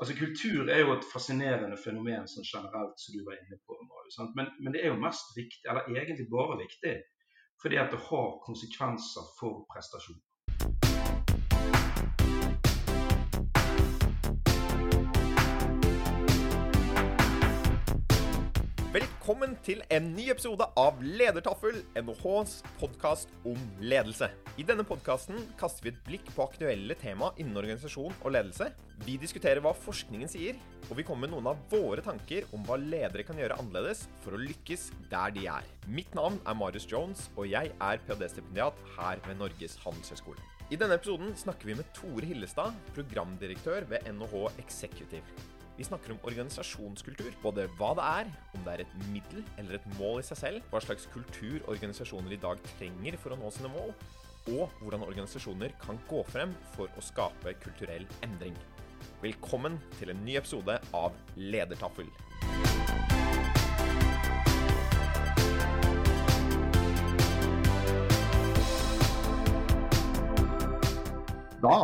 Altså Kultur er jo et fascinerende fenomen sånn generelt, som du var inne på. Marius, men, men, det er jo mest viktig, eller egentlig bare viktig, fordi at det har konsekvenser for prestasjon. Velkommen til en ny episode av Ledertaffel, NHHs podkast om ledelse. I denne podkasten kaster vi et blikk på aktuelle tema innen organisasjon og ledelse. Vi diskuterer hva forskningen sier, og vi kommer med noen av våre tanker om hva ledere kan gjøre annerledes for å lykkes der de er. Mitt navn er Marius Jones, og jeg er ph.d.-stipendiat her ved Norges handelshøyskole. I denne episoden snakker vi med Tore Hillestad, programdirektør ved NHH Executive. Vi snakker om organisasjonskultur. Både hva det er, om det er et middel eller et mål i seg selv, hva slags kultur organisasjoner i dag trenger for å nå sine mål, og hvordan organisasjoner kan gå frem for å skape kulturell endring. Velkommen til en ny episode av Ledertaffel. Da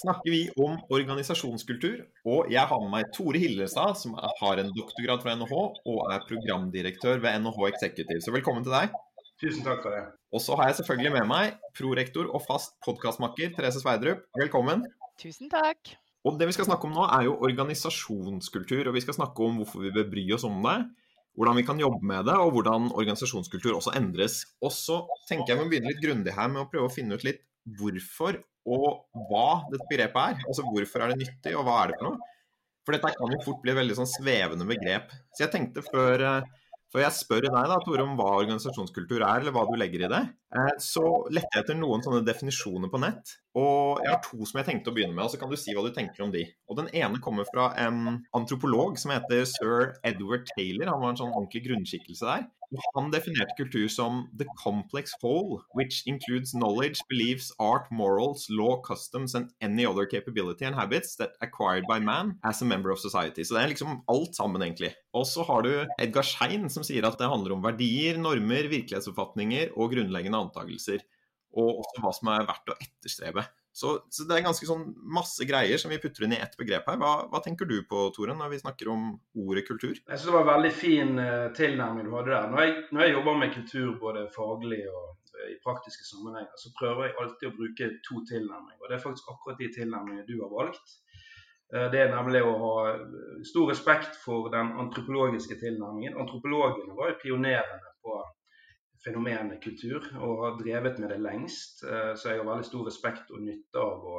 snakker vi om organisasjonskultur. Og jeg har med meg Tore Hillestad, som har en doktorgrad fra NHH og er programdirektør ved NHH Executive. Så velkommen til deg. Tusen takk for det. Og så har jeg selvfølgelig med meg prorektor og fast podkastmakker Therese Sverdrup. Velkommen. Tusen takk. Og det vi skal snakke om nå, er jo organisasjonskultur. Og vi skal snakke om hvorfor vi bør bry oss om det. Hvordan vi kan jobbe med det, og hvordan organisasjonskultur også endres. Og så tenker jeg vi må begynne litt grundig her med å prøve å finne ut litt hvorfor og hva dette begrepet er. Altså hvorfor er det nyttig, og hva er det for noe? For dette kan jo fort bli et veldig sånn svevende begrep. Så jeg tenkte før, eh, før jeg spør deg da, Tore, om hva organisasjonskultur er, eller hva du legger i det, eh, så lette jeg etter noen sånne definisjoner på nett. Og jeg har to som jeg tenkte å begynne med, og så kan du si hva du tenker om de. Og Den ene kommer fra en antropolog som heter sir Edward Taylor. Han var en sånn ordentlig grunnskikkelse der. Han definerte kultur som 'the complex whole, which includes knowledge, beliefs, art, morals, law, customs and any other capability and habits that acquired by man as a member of society'. Så det er liksom alt sammen, egentlig. Og så har du Edgar Schein som sier at det handler om verdier, normer, virkelighetsoppfatninger og grunnleggende antakelser. Og også hva som er verdt å etterstrebe. Så, så, det er ganske sånn masse greier som vi putter inn i ett begrep her. Hva, hva tenker du på, Tore, når vi snakker om ordet kultur? Jeg synes Det var en veldig fin uh, tilnærming du hadde der. Når jeg, når jeg, jobber med kultur både faglig og uh, i praktiske sammenhenger, så prøver jeg alltid å bruke to tilnærminger. Og Det er faktisk akkurat de tilnærmingene du har valgt. Uh, det er nemlig å ha stor respekt for den antropologiske tilnærmingen. Antropologene var jo pionerene på fenomenet kultur og har drevet med det lengst. Eh, så jeg har veldig stor respekt og nytte av å,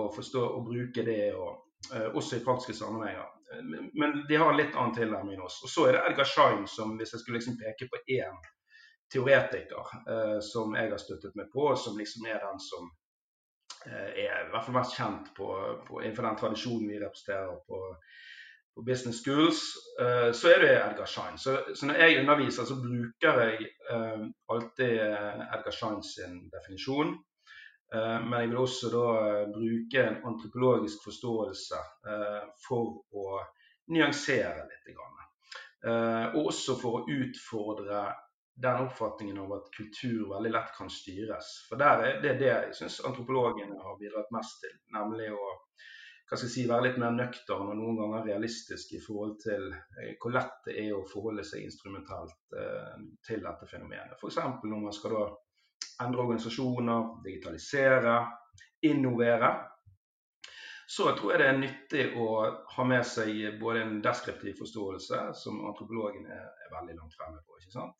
å forstå og bruke det, og, eh, også i praktiske sammenhenger. Eh, men de har en litt annen tilnærming enn oss. Og så er det Edgar Schein, som hvis jeg skulle liksom peke på én teoretiker som jeg har støttet meg på, som liksom er den som er i hvert fall mest kjent på, på, innenfor den tradisjonen vi representerer på på business schools, uh, så er det Edgar Schein. Så, så, når jeg underviser, så bruker jeg uh, alltid eh, Edgar Schein sin definisjon. Men jeg vil også da bruke en antropologisk forståelse for å nyansere litt. Og også for å utfordre den oppfatningen av at kultur veldig lett kan styres. For er det er det jeg syns antropologene har bidratt mest til. Nemlig å hva skal jeg si, være litt mer nøktern og noen ganger realistisk i forhold til eh, hvor lett det er å forholde seg instrumentalt eh, til dette fenomenet. F.eks. når man skal da endre organisasjoner, digitalisere, innovere. Så tror jeg det er nyttig å ha med seg både en deskriptiv forståelse, som antropologen er, er veldig langt fremme på. ikke sant?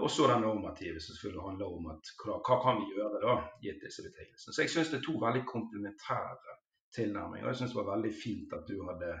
Og så den normative, som selvfølgelig handler om at hva, hva kan vi gjøre da, gitt disse betingelsene. Så jeg syns det er to veldig komplementære tilnærming. Og jeg syns det var veldig fint at du hadde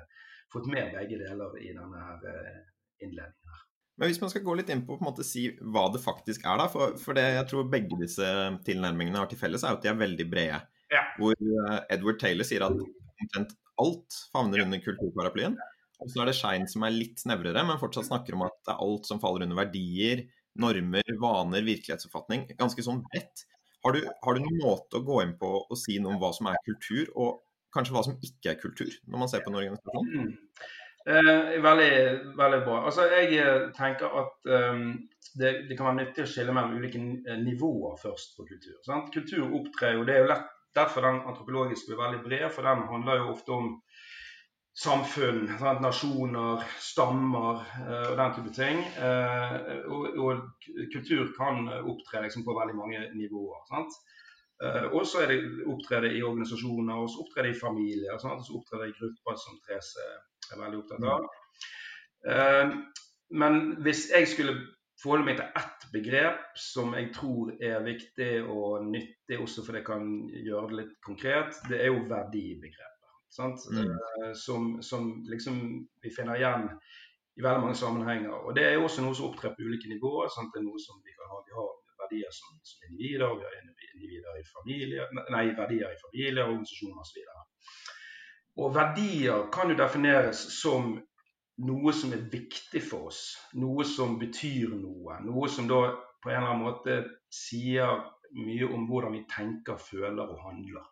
fått med begge deler i denne her eh, innledningen. her. Men hvis man skal gå litt inn på, på en måte, si hva det faktisk er, da, for, for, det jeg tror begge disse tilnærmingene har til felles, er at de er veldig brede. Ja. Hvor uh, Edward Taylor sier at omtrent alt favner under kulturparaplyen. Og så er det Schein som er litt snevrere, men fortsatt snakker om at det er alt som faller under verdier, normer, vaner, virkelighetsoppfatning. Ganske sånn bredt. Har du, har du noen måte å gå inn på og si noe om hva som er kultur, og kanskje hva som ikke er kultur, når man ser på en organisasjon? Mm. Eh, veldig, veldig bra. Altså, jeg eh, tenker at um, det, det, kan være nyttig å skille mellom ulike eh, nivåer først på kultur. Sant? Kultur opptrer jo, det er jo lett, Derfor den antropologiske blir veldig bred, for den handler jo ofte om samfunn, sant? nasjoner, stammer eh, og den type ting. Uh, og, og, kultur kan opptre liksom, på veldig mange nivåer. sant? Uh, og så er det i organisasjoner, og så opptrede i familier, og så opptrede i grupper, som Therese er veldig opptatt av. Uh, men hvis jeg skulle forholde meg til ett begrep som jeg tror er viktig og nyttig, også for det kan gjøre det litt konkret, det er jo verdibegrepet. Mm. Eh, som, som, liksom vi finner igjen i veldig mange sammenhenger. Og Det er også noe som opptrer på ulike nivåer. Sant? Det er noe som Vi kan ha, vi har verdier som, som individer, vi har individer i familie, nei, verdier i familie, organisasjoner osv. Og, og verdier kan jo defineres som noe som er viktig for oss. Noe som betyr noe. Noe som da på en eller annen måte sier mye om hvordan vi tenker, føler og handler.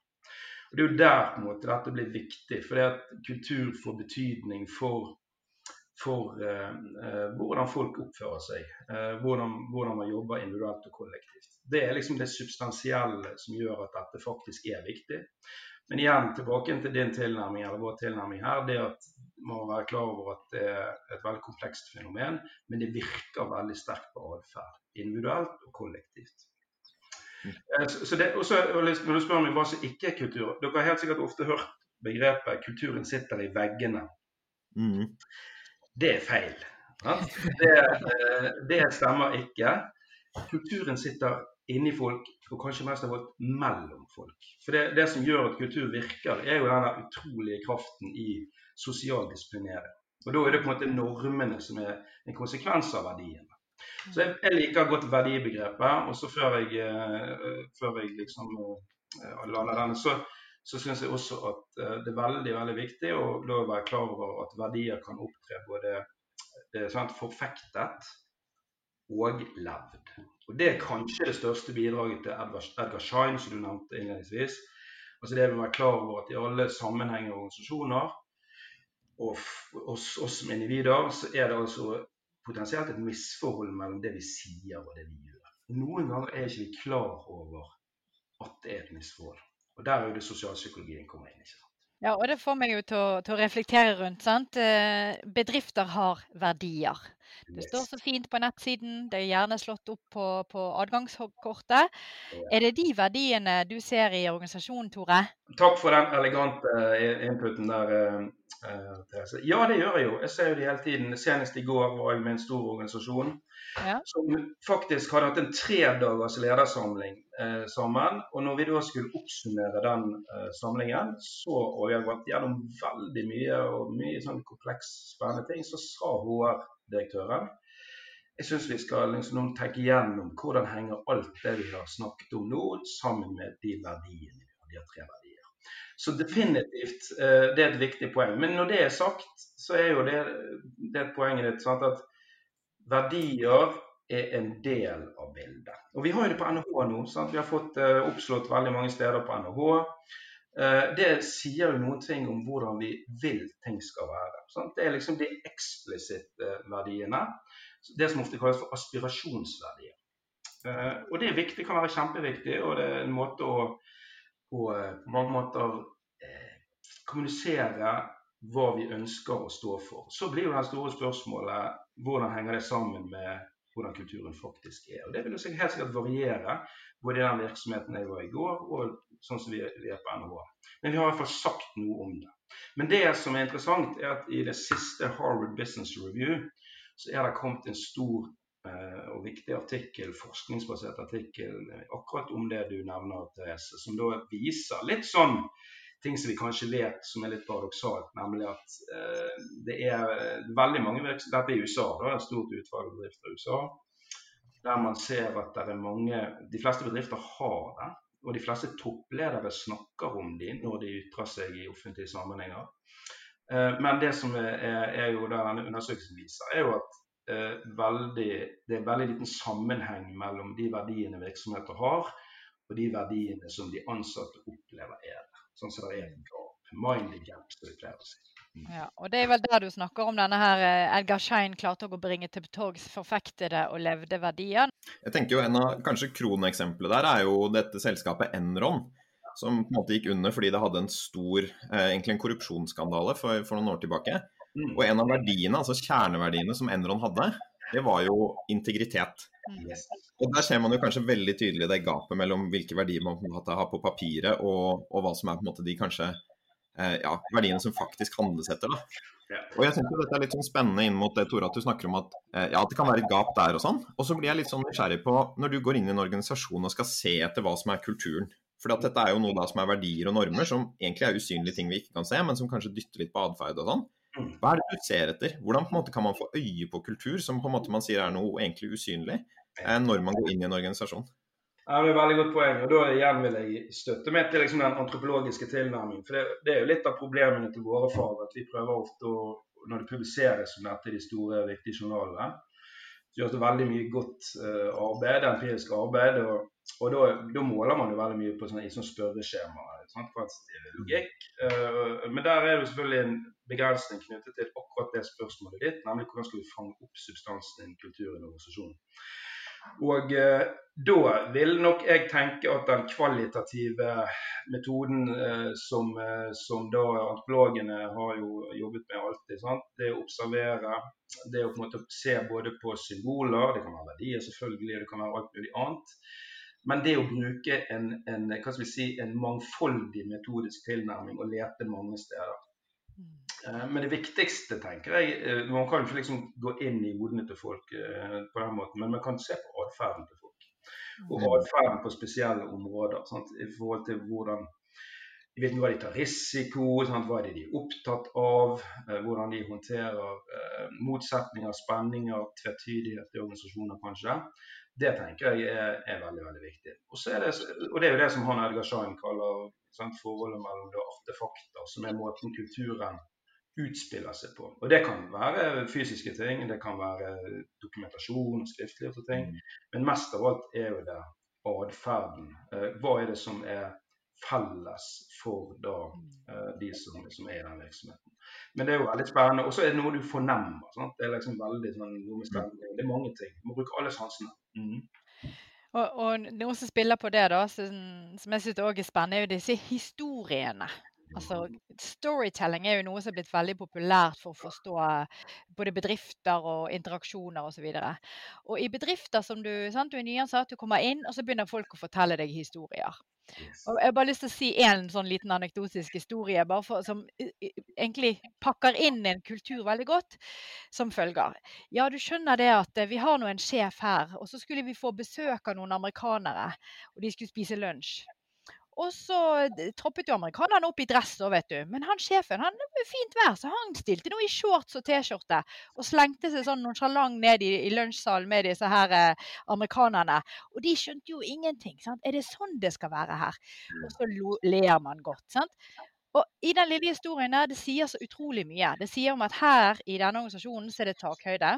Og Det er jo der på en måte dette blir viktig, fordi at kultur får betydning for, for uh, uh, hvordan folk oppfører seg. eh, hvordan, hvordan, man jobber individuelt og kollektivt. Det er liksom det substansielle som gjør at dette faktisk er viktig. Men igjen tilbake til din tilnærming, eller vår tilnærming her, det at man må være klar over at det er et veldig komplekst fenomen, men det virker veldig sterkt på atferd. Individuelt og kollektivt. Eh, så det, også, når du spør meg hva som ikke er kultur Dere har helt sikkert ofte hørt begrepet 'kulturen sitter i veggene'. Mm. Det er feil. Det, eh, det, stemmer ikke. Kulturen sitter inni folk, og kanskje mest av alt mellom folk. For det, det, som gjør at kultur virker, er jo denne utrolige kraften i sosial disiplinering. Og Da er det på en måte normene som er en konsekvens av verdiene. Så jeg, jeg liker godt verdibegrepet. Og så før jeg, uh, før jeg liksom uh, lander denne, så, så syns jeg også at uh, det er veldig veldig viktig å være klar over at verdier kan opptre både sant, forfektet og levd. Og Det er kanskje det største bidraget til Edgar, Schein, som du nevnte innledningsvis. Altså det å være klar over at i alle sammenhenger og organisasjoner, og oss som individer, så er det altså potensielt et misforhold mellom det vi sier og det vi gjør. Noen ganger er ikke vi klar over at det er et misforhold. Og Der er jo det sosialpsykologien kommer inn. ikke sant? Ja, og Det får meg jo til å, til å reflektere rundt. sant? Eh, bedrifter har verdier. Det står så fint på nettsiden, det er gjerne slått opp på, på adgangskortet. Er det de verdiene du ser i organisasjonen, Tore? Takk for den elegante uh, inputen der, uh, Therese. Ja, det gjør jeg jo. Jeg ser jo det hele tiden. Senest i går var jeg med en stor organisasjon ja. som faktisk hadde hatt en tredagers ledersamling eh, sammen. Og når vi da skulle oppsummere den samlingen, så, og vi har gått gjennom veldig mye og mye sånn kompleks, spennende ting, så sa HR direktøren. Jeg syns vi skal liksom tenke gjennom hvordan henger alt det vi har snakket om nå, sammen med de verdiene vi har. tre verdier. Så definitivt, eh, det er et viktig poeng. Men når det er sagt, så er jo det, det poenget ditt sant, at verdier er en del av bildet. Og Vi har jo det på NHH nå. Sant? Vi har fått uh, oppslått veldig mange steder på NHH. Uh, det sier jo noen ting om hvordan vi vil ting skal være. Sant? Det er liksom de eksplisitte verdiene. Det som ofte kalles for aspirasjonsverdier. Og det er viktig, kan være kjempeviktig, og det er en måte å, å eh, på mange måter eh, kommunisere hva vi ønsker å stå for. Så blir jo det store spørsmålet hvordan henger det sammen med hvordan kulturen faktisk er. Og Det vil jo helt sikkert variere både i den virksomheten jeg var i går, og sånn som vi, er på NHO. Men vi har i hvert fall sagt noe om det. Men det som er interessant, er at i det siste Harvard Business Review så er det kommet en stor og viktig artikkel, forskningsbasert artikkel akkurat om det du nevner, Therese, som da viser litt sånn ting som vi kanskje vet som er litt paradoksalt, nemlig at eh, det er veldig mange virksomheter Dette er i USA, da, et stort utvalg bedrifter i USA. Der man ser at det er mange De fleste bedrifter har det. Og de fleste toppledere snakker om dem når de ytrer seg i offentlige sammenhenger. Eh, men det som er, er jo denne undersøkelsen viser, er jo at eh, veldig, det er veldig liten sammenheng mellom de verdiene virksomheter har, og de verdiene som de ansatte opplever er der. Sånn som det er en gap. Mind the gap, som vi pleier å si. Ja, og Det er vel der du snakker om denne her eh, Edgar Schein klarte å bringe til torgs forfektede og levde verdier. Jeg tenker jo En av kanskje kroneksempelet der er jo dette selskapet Enron, som på en måte gikk under fordi det hadde en stor eh, egentlig en korrupsjonsskandale for, for, noen år tilbake. Mm. Og en av verdiene, altså kjerneverdiene som Enron hadde, det var jo integritet. Og Der ser man jo kanskje veldig tydelig det gapet mellom hvilke verdier man har på papiret, og, og, hva som er på en måte de kanskje eh, ja, verdiene som faktisk handles etter. da. Og jeg synes dette er litt sånn spennende inn mot det Tore, at du snakker om at, eh, ja, at det kan være et gap der og sånn. Og så blir jeg litt sånn nysgjerrig på når du går inn i en organisasjon og skal se etter hva som er kulturen. For dette er jo noe da som er verdier og normer som egentlig er usynlige ting vi ikke kan se, men som kanskje dytter litt på atferd og sånn. Mm. Hva er det du ser etter? Hvordan måte kan man få øye på kultur som på en måte man sier er noe egentlig usynlig, eh, når man går inn i en organisasjon? Ja, det er et veldig godt poeng. og Da igjen vil jeg støtte meg til liksom den antropologiske tilnærmingen. For det, det, er jo litt av problemene til våre fag at vi prøver ofte å når det publiseres som dette i de store, viktige journalene, det veldig mye godt uh, arbeid, empirisk arbeid. Og, og da, måler man jo veldig mye på sånne, i sånne spørreskjemaer. Kvantitativ logikk. Uh, men der er det selvfølgelig en begrensning knyttet til akkurat det spørsmålet ditt, nemlig hvordan skal vi fange opp substansen i en kultur i en organisasjon. Og eh, da vil nok jeg tenke at den kvalitative metoden eh, som, eh, som da antropologene har jo jobbet med alltid, sant? det å observere, det å på en måte se både på symboler, det kan være verdier selvfølgelig, det kan være alt mulig annet. Men det å bruke en, en, si, en mangfoldig metodisk tilnærming og lete mange steder. Eh, men det viktigste, tenker jeg eh, Man kan ikke liksom gå inn i hodene til folk eh, på den måten, men man kan se på atferden til folk. Og mm. atferden på spesielle områder. Sant? I forhold til hvordan i hvilken grad de tar risiko, sant? hva er det de er opptatt av, hvordan de håndterer motsetninger, spenninger, tvetydighet i organisasjoner, kanskje. Det tenker jeg er, er veldig veldig viktig. Og, det, og, det, er jo det som han Edgar Schein kaller sant, forholdet mellom artefakter, som er måten kulturen utspiller seg på. Og Det kan være fysiske ting, det kan være dokumentasjon, skriftlige ting. Mm. Men mest av alt er jo det atferden. Eh, hva er det som er felles for da, eh, de som, som, er i den virksomheten. Men det er jo veldig spennende. Og så er det noe du fornemmer. Sant? Det er liksom veldig sånn, det er mange ting. Du må bruke alle sansene. Mm. Og, og, noe som spiller på det, da, som, som jeg syns er spennende, er jo disse historiene. Altså, storytelling er jo noe som er blitt veldig populært for å forstå både bedrifter og interaksjoner osv. Og, så og i bedrifter som du, sant, du er nyansatt, du kommer inn, og så begynner folk å fortelle deg historier. Og jeg har bare lyst til å si en sånn liten anekdotisk historie for, som egentlig pakker inn en kultur veldig godt, som følger. Ja, du skjønner det at vi har nå en sjef her, og så skulle vi få besøk av noen amerikanere, og de skulle spise lunsj. Og så troppet jo amerikanerne opp i dress vet du. Men han sjefen han var fint vær, så han stilte noe i shorts og T-skjorte. Og slengte seg sånn nonchalant ned i, i lunsjsalen med disse her eh, amerikanerne. Og de skjønte jo ingenting. sant? Er det sånn det skal være her? Og så lo, ler man godt. sant? Og i den lille historien der, det sier så utrolig mye. Det sier om at her i denne organisasjonen så er det takhøyde.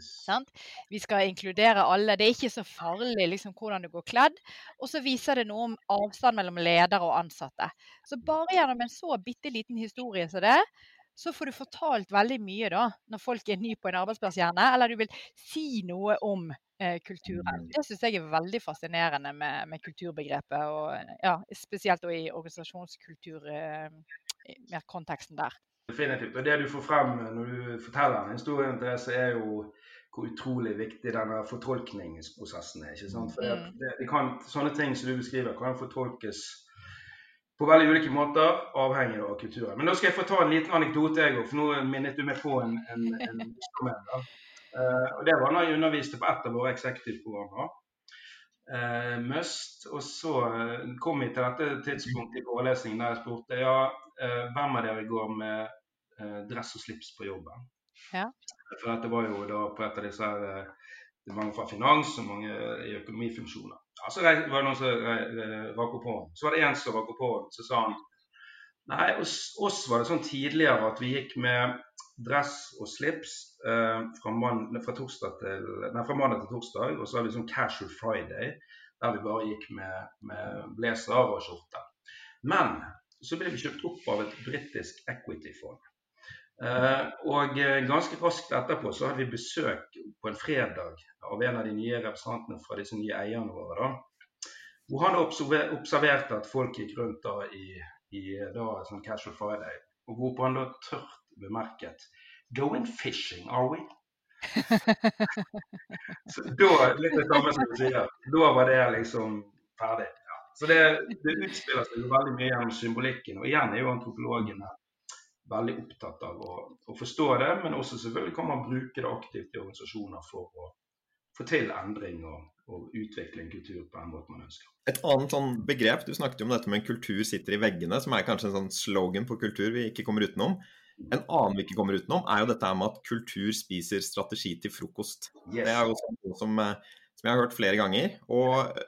Sant? Vi skal inkludere alle. Det er ikke så farlig liksom, hvordan du går kledd. Og så viser det noe om avstand mellom ledere og ansatte. Så bare gjennom en så bitte liten historie som det, så får du fortalt veldig mye da, når folk er ny på en arbeidsplass, gjerne. Eller du vil si noe om eh, kulturen. Mm. Det syns jeg er veldig fascinerende med, med kulturbegrepet. Og, ja, spesielt i organisasjonskultur, eh, konteksten der. Definitivt. Og det du får frem når du forteller en historie, Therese, er jo hvor utrolig viktig denne fortolkningsprosessen er. ikke sant? For det, mm. det, det kan, Sånne ting som du beskriver, kan fortolkes på veldig ulike måter, avhengig av kulturen. Men nå skal jeg få ta en liten anekdote, jeg òg, for nå minnet du meg på en, en, en uh, og Det var da jeg underviste på et av våre eksekutivprogrammer. Uh, Must. Og så kom vi til dette tidspunktet i forelesningen der jeg spurte ja, eh, hvem av dere går med eh, dress og slips på jobben? Ja. For dette var jo da på et av disse her eh, det er mange fra finans og mange i økonomifunksjoner. Ja, så var det noen som rakk opp hånden. Så var det en som rakk opp hånden. Så sa han nei, hos oss var det sånn tidligere at vi gikk med dress og slips eh, fra, man, fra, til, nei, fra, mandag til torsdag. Og så hadde vi sånn casual friday, der vi bare gikk med, med blazer og skjorte. Men så ble vi kjøpt opp av et britisk equity-fond. Eh, og eh, ganske raskt etterpå så hadde vi besøk på en fredag av en av de nye representantene fra disse nye eierne våre. da. hvor han observerte at folk gikk rundt da i, i da, sånn Casual Friday, og hvorpå han da tørt bemerket Going fishing, are we? så da, litt det samme som du sier, da var det liksom ferdig. Ja. Så det, det utspiller seg jo veldig mye gjennom symbolikken. Og igjen er jo antropologene veldig opptatt av å, å, forstå det, men også selvfølgelig kan man bruke det aktivt i organisasjoner for å få til endring og, og utvikle en kultur på den måten man ønsker. Et annet sånn begrep, du snakket jo om dette med en kultur sitter i veggene, som er kanskje en sånn slogan på kultur vi ikke kommer utenom. En annen vi ikke kommer utenom, er jo dette med at kultur spiser strategi til frokost. Yes. Det er jo noe som, eh, som, jeg har hørt flere ganger. Og,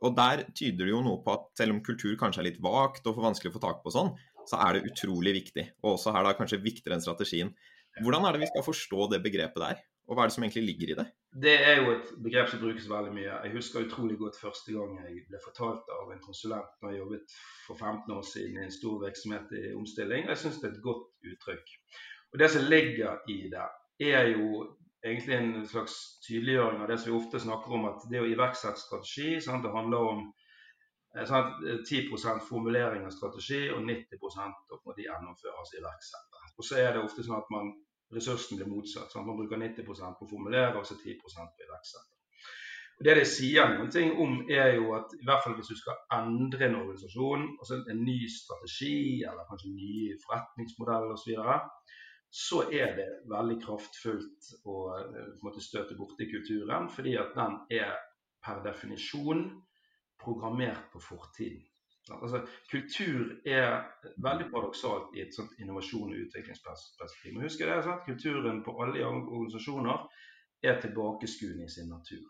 og, der tyder det jo noe på at selv om kultur kanskje er litt vagt og for vanskelig å få tak på sånn, så er det utrolig viktig. Og også her da kanskje viktigere enn strategien. Hvordan er det vi skal forstå det begrepet der? Og hva er det som egentlig ligger i det? Det er jo et begrep som brukes veldig mye. Jeg husker utrolig godt første gang jeg ble fortalt av en konsulent når jeg jobbet for 15 år siden i en stor virksomhet i omstilling. Jeg syns det er et godt uttrykk. Og Det som ligger i det, er jo egentlig en slags tydeliggjøring av det som vi ofte snakker om, at det å iverksette strategi sant, det handler om sant, 10 formulering av strategi og 90% må de gjennomføres i iverksette. Og så er det ofte sånn at man ressursen blir motsatt. Sant? Man bruker 90% på å formulere og så 10 på iverksette. Og Det de sier noen ting om, er jo at i hvert fall hvis du skal endre en organisasjon, altså en ny strategi eller kanskje nye forretningsmodeller osv., så, så er det veldig kraftfullt å eh, måte støte borti kulturen, fordi at den er per definisjon programmert på fortiden. Altså, kultur er veldig paradoksalt i et sånt innovasjon- og utviklingsperspektiv. Men husk det? Kulturen på alle organisasjoner er tilbakeskuende i sin natur.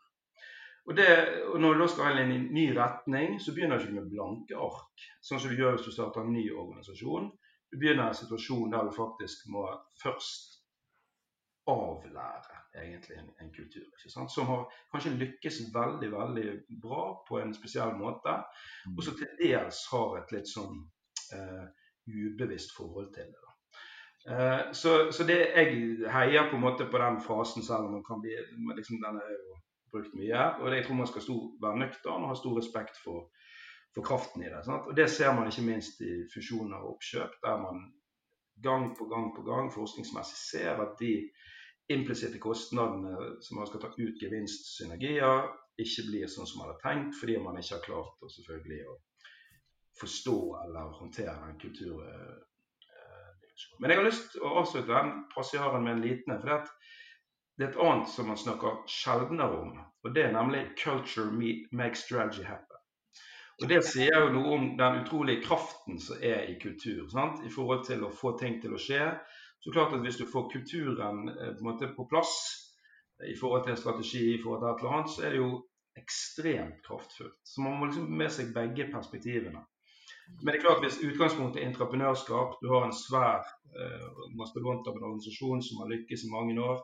Og, det, og Når du da skal ha en ny retning, så begynner du ikke med blanke ark, sånn som du gjør hvis du starter en ny organisasjon. Du begynner i en situasjon der du faktisk må først avlære egentlig en, en kultur. Som har kanskje lykkes veldig veldig bra på en spesiell måte, mm. og som til dels har et litt sånn uh, ubevisst forhold til det. Uh, så, så, det jeg heier på en måte på den fasen, selv om man kan bli, liksom, den er jo brukt mye. Og det, jeg tror man skal stor, være nøktern og ha stor respekt for, for kraften i det. Sant? Og Det ser man ikke minst i fusjoner og oppkjøp, der man gang på gang på gang forskningsmessig ser at de implisitte kostnadene som man skal ta ut gevinstsynergier, ikke blir sånn som man hadde tenkt, fordi man ikke har klart å selvfølgelig å forstå eller håndtere den kulturen. Men jeg har lyst til å avslutte den passiaren med en liten for det er et annet som man snakker sjeldnere om, og det er nemlig 'culture makes strategy happen'. Og Det sier jo noe om den utrolige kraften som er i kultur, sant? i forhold til å få ting til å skje, så klart at Hvis du får kulturen eh, på, på, plass i forhold til strategi, i forhold til et eller annet, så er det jo ekstremt kraftfullt. Så man må liksom med seg begge perspektivene. Men det er klart hvis utgangspunktet er entreprenørskap, du har en svær eh, mastodont av en organisasjon som har lykkes i mange år,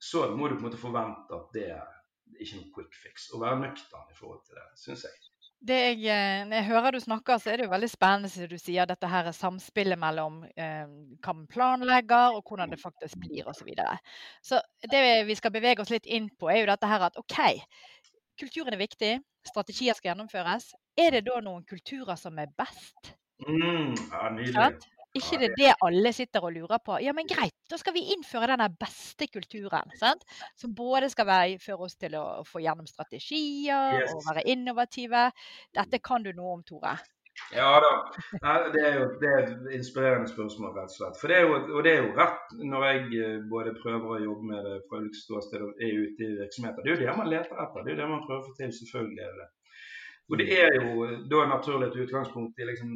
så må du på en måte forvente at det er ikke noe quick fix. Å være nøktern i forhold til det, syns jeg. Jeg, eh, når jeg hører du snakker, så er det jo veldig spennende som du sier, dette her er samspillet mellom eh, hva man planlegger og hvordan det faktisk blir osv. Så, videre. så det vi skal bevege oss litt inn på, er jo dette her at OK, kulturen er viktig, strategier skal gjennomføres. Er det da noen kulturer som er best? Mm, ja, nydelig ikke det er det alle sitter og lurer på? Ja, men greit, da skal vi innføre den beste kulturen. Sant? Som både skal være, føre oss til å få gjennom strategier yes. og være innovative. Dette kan du noe om, Tore. Ja da. Det er jo det er et inspirerende spørsmål, rett og slett. For det er jo, og det er jo rett når jeg eh, både prøver å jobbe med det fra ulike ståsteder og er ute i virksomheter. Det er jo det man leter etter. Det er jo det man prøver å få til. Selvfølgelig er det Og det er jo da naturlig et utgangspunkt i liksom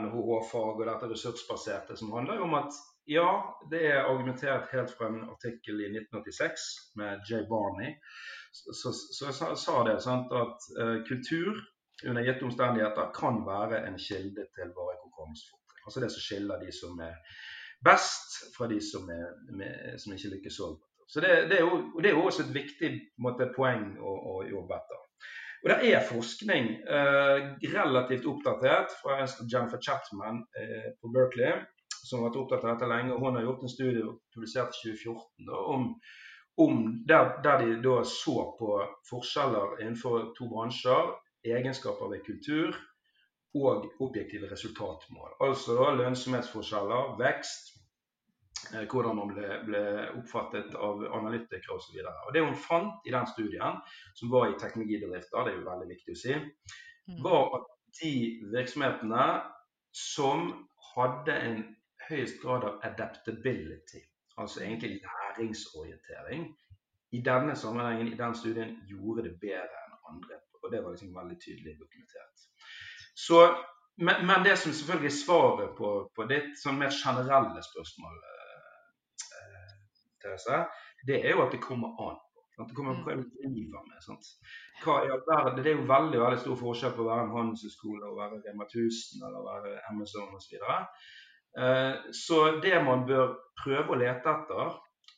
NHH-fag og dette ressursbaserte, som handler om at ja, det er argumentert helt fra en artikkel i 1986 med Jay Barney, så, sa det sant, at uh, kultur under gitte omstendigheter kan være en kilde til våre konkurransefortrinn. Altså det som skiller de som er best, fra de som, er, med, som ikke lykkes så godt. Så det, det, er jo, det, er jo, også et viktig måte, poeng å, å jobbe etter. Og Det er forskning eh, relativt oppdatert fra Jennifer Chatman eh, på Berkeley, som har vært opptatt av dette lenge. Hun har gjort en studie publisert i 2014 da, om, om der, der, de da så på forskjeller innenfor to bransjer egenskaper ved kultur og objektive resultatmål. Altså da lønnsomhetsforskjeller, vekst, hvordan man ble, ble oppfattet av analytikere osv. Det hun fant i den studien, som var i teknologibedrifter, det er jo veldig viktig å si, mm. var at de virksomhetene som hadde en høyest grad av adaptability, altså egentlig læringsorientering, i denne sammenhengen, i den studien, gjorde det bedre enn andre. Og det var liksom veldig tydelig dokumentert. Så, men, men, det som selvfølgelig er svaret på, på ditt sånn mer generelle spørsmål, eh, det er jo at det kommer an på. Det kommer an på hva du driver med. Sant? Hva er, det er jo veldig veldig stor forskjell på å være en handelshøyskole og være Rema 1000 eller være Amazon osv. Så, eh, så det man bør prøve å lete etter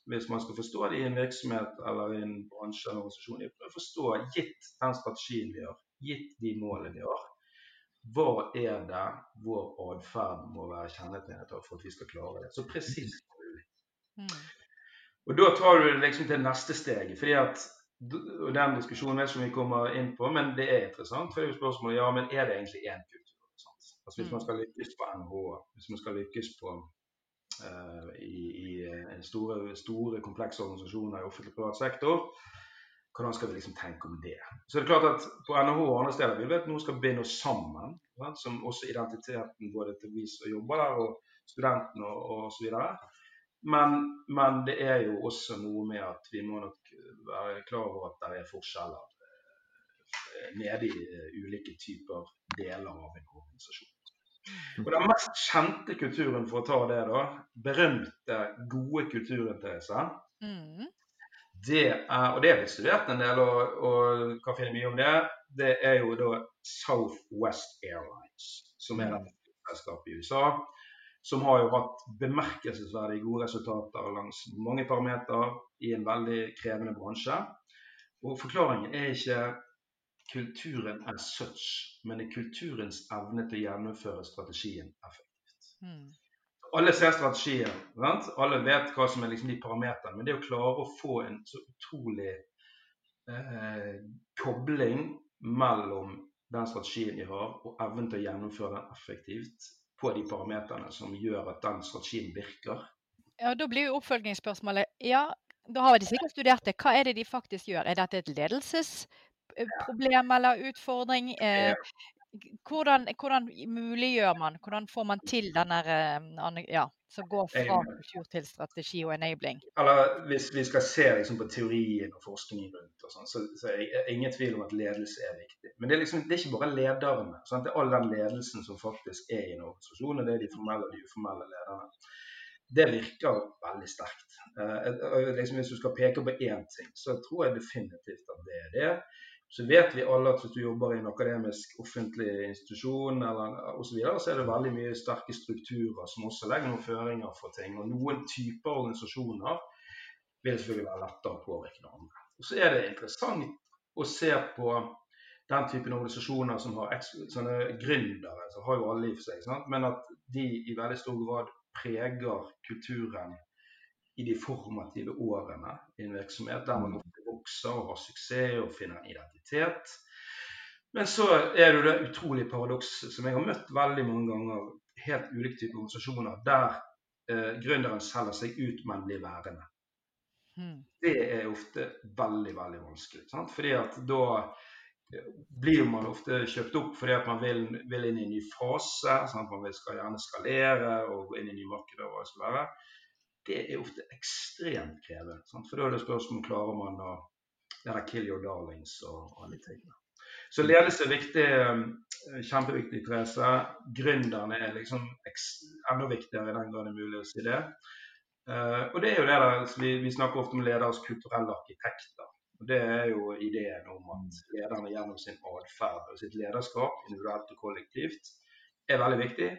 hvis man skal forstå det i en virksomhet eller i en bransje eller organisasjon, er å forstå, gitt den strategien vi har, gitt de målene vi har, hva er det vår atferd må være kjennetegnet av for at vi skal klare det? Så presist som mulig. Mm. Og da tar du liksom til neste steget. fordi at og Den diskusjonen vet ikke vi kommer inn på, men det er interessant. for det er jo spørsmålet, ja, men er det egentlig én kultur? Altså Hvis man mm. skal lykkes på NHO, hvis man skal lykkes på uh, i, i store, store, komplekse organisasjoner i offentlig og privat sektor, hvordan skal vi liksom tenke om det? Så det er klart at På NHO og andre steder vil vi at noe skal binde oss sammen. sant? som også identiteten både til vi som jobber der, og studentene og osv. Men, men det er jo også noe med at vi må nok være klar over at det er forskjeller eh, nede i eh, ulike typer deler av en organisasjon. Og Den mest kjente kulturen, for å ta det, da, berømte, gode kulturinteresser, mm det er, og det har vi studert en del, og, og kan finne mye om det, det er jo da Southwest Airlines, som er et selskap i USA. Som har jo hatt bemerkelsesverdig gode resultater langs mange parametere i en veldig krevende bransje. Og Forklaringen er ikke kulturen as such, men det er kulturens evne til å gjennomføre strategien effektivt. Mm alle ser strategien, vent? Alle vet hva som er liksom de parameterne. Men det å klare å få en så utrolig eh, kobling mellom den strategien de har, og evnen til å gjennomføre den effektivt på de parameterne som gjør at den strategien virker. Ja, Da blir jo oppfølgingsspørsmålet ja, da har de sikkert studert det. Hva er det de faktisk gjør? Er dette et ledelsesproblem eller utfordring? Eh, hvordan, hvordan, muliggjør man, hvordan får man til den der eh, ja, som går fra kultur til strategi og enabling? Eller Hvis vi skal se liksom, på teorien og forskningen rundt, og sånt, så, så er det ingen tvil om at ledelse er viktig. Men det er, liksom, det er ikke bare lederne. Sant? Det er all den ledelsen som faktisk er i en organisasjon, og det er de formelle og de uformelle lederne. Det virker veldig sterkt. Uh, liksom, hvis du skal peke på én ting, så tror jeg definitivt at det er det. Så vet vi alle at hvis du jobber i en akademisk offentlig institusjon eller osv., så, videre, så er det veldig mye sterke strukturer som også legger noen føringer for ting. Og noen typer organisasjoner vil selvfølgelig være lettere å påvirke enn andre. Og så er det interessant å se på den typen organisasjoner som har sånne gründere, som har jo alle i for seg, sant? men at de i veldig stor grad preger kulturen i de formative årene i en virksomhet, der man ofte vokser og har suksess og finner en identitet. Men så er det det utrolige paradokset som jeg har møtt veldig mange ganger, helt ulike typer organisasjoner, der eh, gründeren selger seg ut, men blir værende. Mm. Det er ofte veldig, veldig vanskelig. Sant? Fordi at da eh, blir man ofte kjøpt opp fordi at man vil, vil inn i en ny fase. Sant? Man skal gjerne skalere og gå inn i nye markeder. og hva det skal være det er ofte ekstremt krevende. Sant? For da er det spørsmål klarer man å gjøre 'kill your darlings' og alle tingene. Så ledelse er viktig, eh, kjempeviktig Therese. Gründerne er liksom enda viktigere i den grad det er mulig å si det. Uh, og det er jo det der, vi, vi, snakker ofte om leders kulturelle arkitekter. og Det er jo ideen om at lederne gjennom sin atferd og sitt lederskap, individuelt og kollektivt, er veldig viktig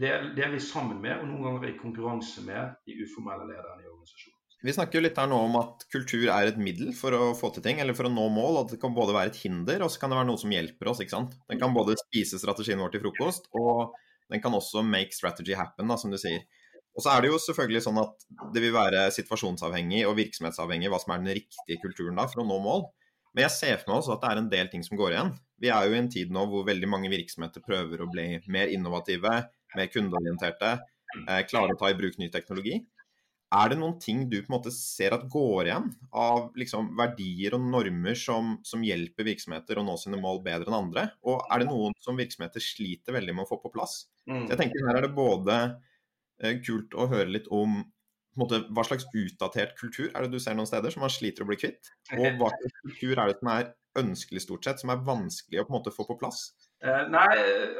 det, det, er vi sammen med, og noen ganger i konkurranse med de uformelle lederne i organisasjonen. Vi snakker jo litt her nå om at kultur er et middel for å få til ting, eller for å nå mål. At det kan både være et hinder, og så kan det være noe som hjelper oss. ikke sant? Den kan både spise strategien vår til frokost, og den kan også make strategy happen, da, som du sier. Og så er det jo selvfølgelig sånn at det vil være situasjonsavhengig og virksomhetsavhengig hva som er den riktige kulturen da for å nå mål. Men jeg ser for meg også at det er en del ting som går igjen. Vi er jo i en tid nå hvor veldig mange virksomheter prøver å bli mer innovative, mer kundeorienterte, eh, klare å ta i bruk ny teknologi. Er det noen ting du på en måte ser at går igjen av liksom, verdier og normer som, som, hjelper virksomheter å nå sine mål bedre enn andre? Og er det noen som virksomheter sliter veldig med å få på plass? Mm. Jeg tenker Her er det både eh, kult å høre litt om måte, hva slags utdatert kultur er det du ser noen steder som man sliter å bli kvitt? Og hva slags kultur er det som er ønskelig stort sett, som er vanskelig å på en måte få på plass? Uh, nei,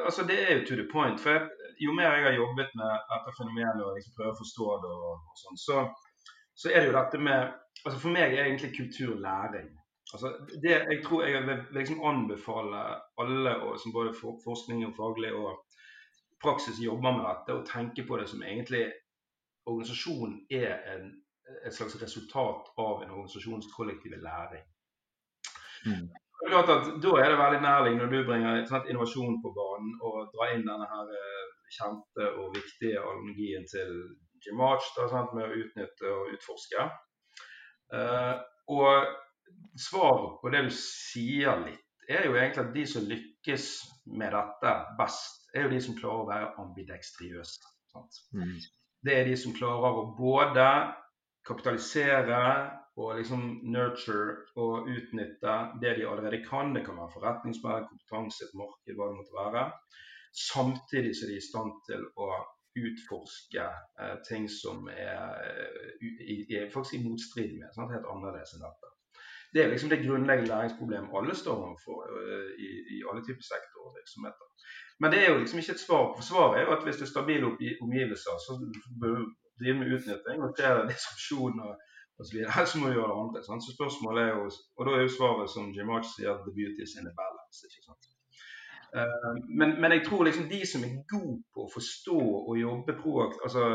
altså det er jo to the point. for jeg, Jo mer jeg har jobbet med dette fenomenet og liksom prøver å forstå det, og, og sånn, så, så, er det jo dette med altså For meg er egentlig kultur læring. Altså det, jeg tror jeg vil, vil liksom anbefale alle og, som både for, forskning og faglig og praksis jobber med dette, å tenke på det som egentlig organisasjonen er en, et slags resultat av en organisasjons kollektive læring. Mm. Da er det veldig nærliggende når du bringer sånn, innovasjon på banen og drar inn denne her eh, kjente og viktige analogien til March da, sant, med å utnytte og utforske. Uh, og svaret på det du sier litt, er jo egentlig at de som lykkes med dette best, er jo de som klarer å være ambidekstriøse. Mm det er de som klarer å både kapitalisere og liksom nurture og utnytte det de allerede kan. Det kan være forretningsmessig kompetanse, et marked, hva det måtte være. Samtidig som de er i stand til å utforske eh, ting som er, er, faktisk i motstrid med. Sant? Helt annerledes enn dette. Det er liksom det grunnleggende læringsproblemet alle står overfor uh, i, i, alle typer sektorer og virksomheter. Men det er jo liksom ikke et svar på. Svaret er jo at hvis det er stabile omgivelser, så bør du drive med utnytting og kreere disrupsjon og osv. Her så må du gjøre det andre. Sant? Så spørsmålet er jo, Og da er jo svaret som Jim Arch sier, the beauty is in the balance. ikke sant? Uh, men, men, jeg tror liksom de som er gode på å forstå og jobbe proakt, altså